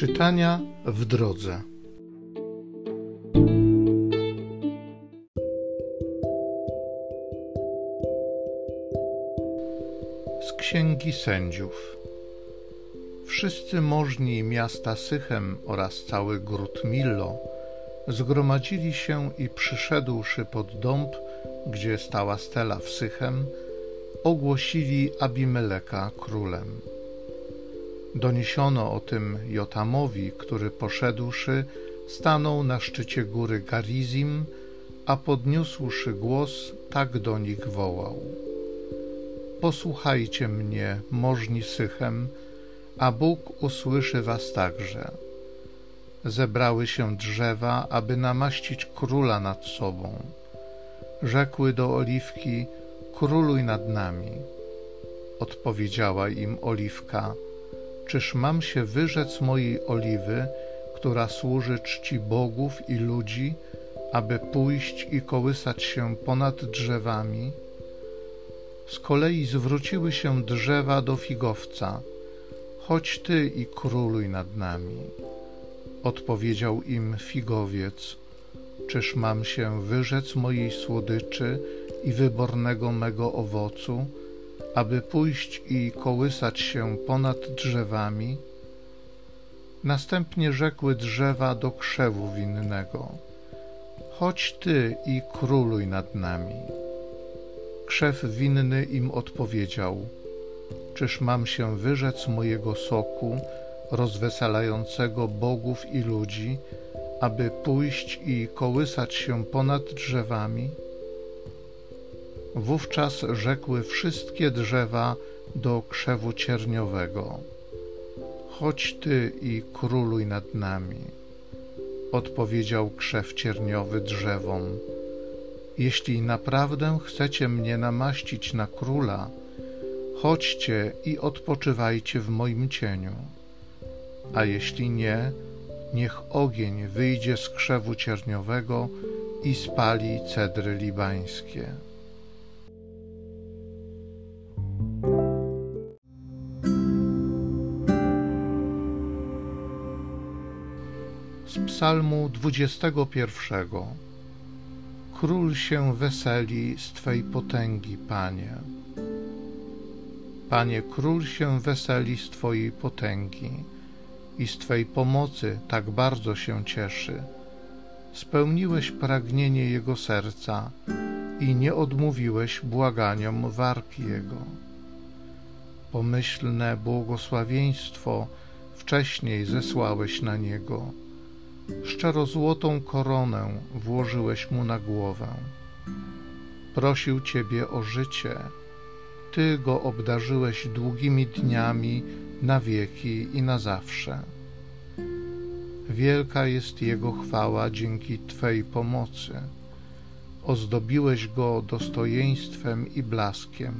Czytania w drodze. Z Księgi Sędziów. Wszyscy możni miasta Sychem oraz cały gród Millo zgromadzili się i przyszedłszy pod dąb, gdzie stała stela w Sychem, ogłosili Abimeleka królem. Doniesiono o tym Jotamowi, który poszedłszy, stanął na szczycie góry Garizim, a podniósłszy głos, tak do nich wołał. Posłuchajcie mnie, możni Sychem, a Bóg usłyszy was także. Zebrały się drzewa, aby namaścić króla nad sobą. Rzekły do oliwki, króluj nad nami. Odpowiedziała im oliwka, Czyż mam się wyrzec mojej oliwy, która służy czci bogów i ludzi, aby pójść i kołysać się ponad drzewami? Z kolei zwróciły się drzewa do figowca: Chodź ty i króluj nad nami. Odpowiedział im figowiec: Czyż mam się wyrzec mojej słodyczy i wybornego mego owocu? Aby pójść i kołysać się ponad drzewami. Następnie rzekły drzewa do krzewu winnego: Chodź ty i króluj nad nami. Krzew winny im odpowiedział: Czyż mam się wyrzec mojego soku, rozweselającego bogów i ludzi, aby pójść i kołysać się ponad drzewami? Wówczas rzekły wszystkie drzewa do krzewu cierniowego: Chodź ty i króluj nad nami. Odpowiedział krzew cierniowy drzewom: Jeśli naprawdę chcecie mnie namaścić na króla, chodźcie i odpoczywajcie w moim cieniu. A jeśli nie, niech ogień wyjdzie z krzewu cierniowego i spali cedry libańskie. Z Psalmu 21. Król się weseli z Twej potęgi, Panie. Panie, król się weseli z Twojej potęgi i z Twej pomocy tak bardzo się cieszy. Spełniłeś pragnienie jego serca i nie odmówiłeś błaganiom warki jego. Pomyślne błogosławieństwo wcześniej zesłałeś na niego szczerozłotą koronę włożyłeś mu na głowę. Prosił Ciebie o życie, Ty go obdarzyłeś długimi dniami na wieki i na zawsze. Wielka jest Jego chwała dzięki Twej pomocy. Ozdobiłeś go dostojeństwem i blaskiem,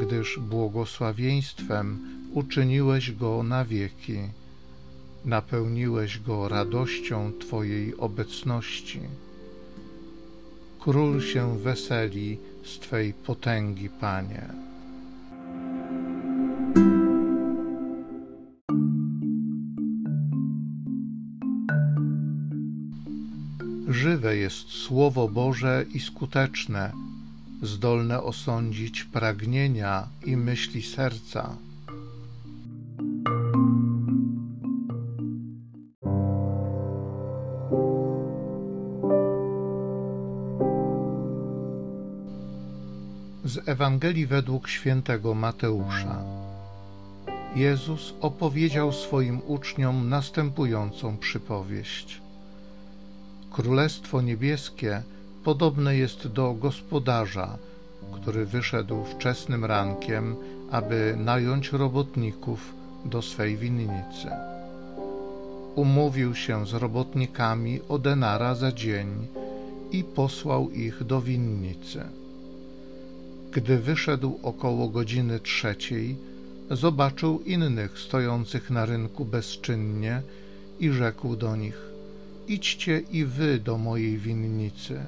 gdyż błogosławieństwem uczyniłeś go na wieki napełniłeś go radością Twojej obecności. Król się weseli z Twej potęgi, Panie. Żywe jest Słowo Boże i skuteczne, zdolne osądzić pragnienia i myśli serca. Ewangelii według świętego Mateusza. Jezus opowiedział swoim uczniom następującą przypowieść. Królestwo niebieskie podobne jest do gospodarza, który wyszedł wczesnym rankiem, aby nająć robotników do swej winnicy. Umówił się z robotnikami o denara za dzień i posłał ich do winnicy. Gdy wyszedł około godziny trzeciej, zobaczył innych stojących na rynku bezczynnie i rzekł do nich: Idźcie i wy do mojej winnicy,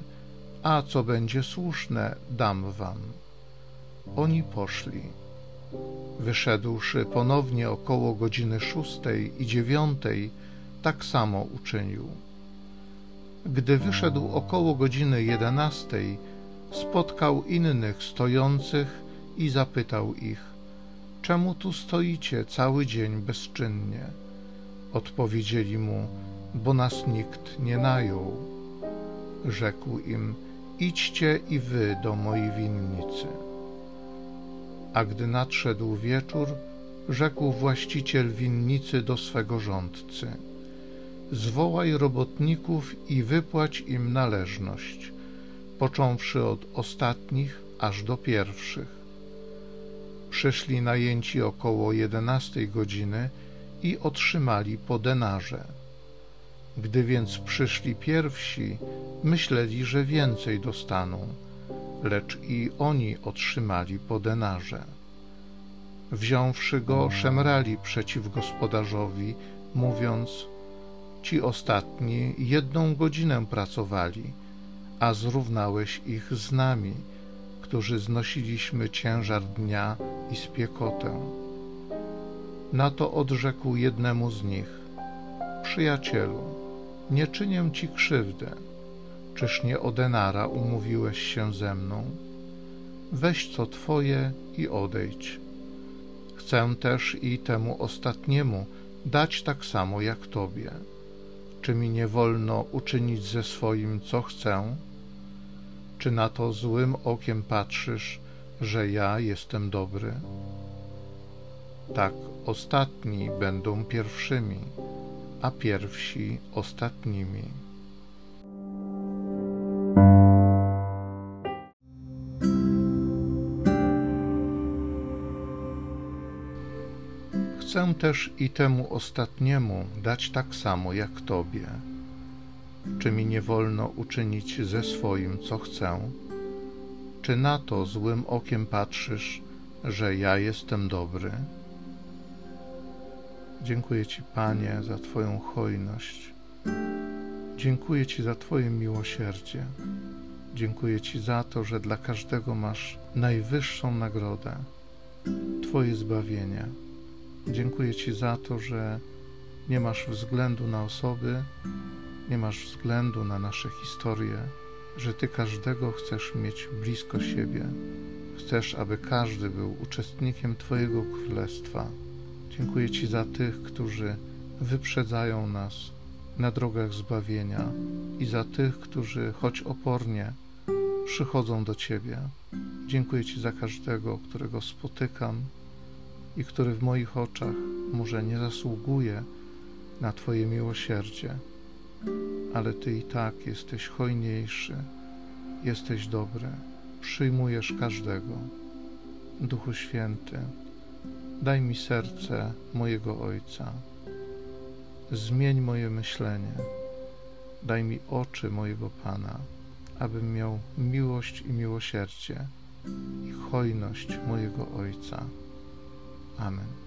a co będzie słuszne, dam wam. Oni poszli. Wyszedłszy ponownie około godziny szóstej i dziewiątej, tak samo uczynił. Gdy wyszedł około godziny jedenastej, spotkał innych stojących i zapytał ich: Czemu tu stoicie cały dzień bezczynnie? Odpowiedzieli mu: Bo nas nikt nie najął. Rzekł im: Idźcie i wy do mojej winnicy. A gdy nadszedł wieczór, rzekł właściciel winnicy do swego rządcy: Zwołaj robotników i wypłać im należność, począwszy od ostatnich aż do pierwszych. Przyszli najęci około jedenastej godziny i otrzymali po denarze. Gdy więc przyszli pierwsi, myśleli, że więcej dostaną, lecz i oni otrzymali po denarze. Wziąwszy go, szemrali przeciw gospodarzowi, mówiąc: Ci ostatni jedną godzinę pracowali, a zrównałeś ich z nami, którzy znosiliśmy ciężar dnia i spiekotę. Na to odrzekł jednemu z nich: Przyjacielu, nie czynię ci krzywdę. Czyż nie o denara umówiłeś się ze mną? Weź co twoje i odejdź. Chcę też i temu ostatniemu dać tak samo jak tobie. Czy mi nie wolno uczynić ze swoim, co chcę? Czy na to złym okiem patrzysz, że ja jestem dobry? Tak ostatni będą pierwszymi, a pierwsi ostatnimi. Chcę też i temu ostatniemu dać tak samo jak Tobie. Czy mi nie wolno uczynić ze swoim, co chcę? Czy na to złym okiem patrzysz, że ja jestem dobry? Dziękuję Ci, Panie, za Twoją hojność. Dziękuję Ci za Twoje miłosierdzie. Dziękuję Ci za to, że dla każdego masz najwyższą nagrodę Twoje zbawienie. Dziękuję Ci za to, że nie masz względu na osoby, nie masz względu na nasze historie, że Ty każdego chcesz mieć blisko siebie. Chcesz, aby każdy był uczestnikiem Twojego królestwa. Dziękuję Ci za tych, którzy wyprzedzają nas na drogach zbawienia i za tych, którzy choć opornie przychodzą do Ciebie. Dziękuję Ci za każdego, którego spotykam i który w moich oczach może nie zasługuje na Twoje miłosierdzie, ale Ty i tak jesteś hojniejszy, jesteś dobry, przyjmujesz każdego. Duchu Święty, daj mi serce mojego Ojca, zmień moje myślenie, daj mi oczy mojego Pana, abym miał miłość i miłosierdzie i hojność mojego Ojca. Amen.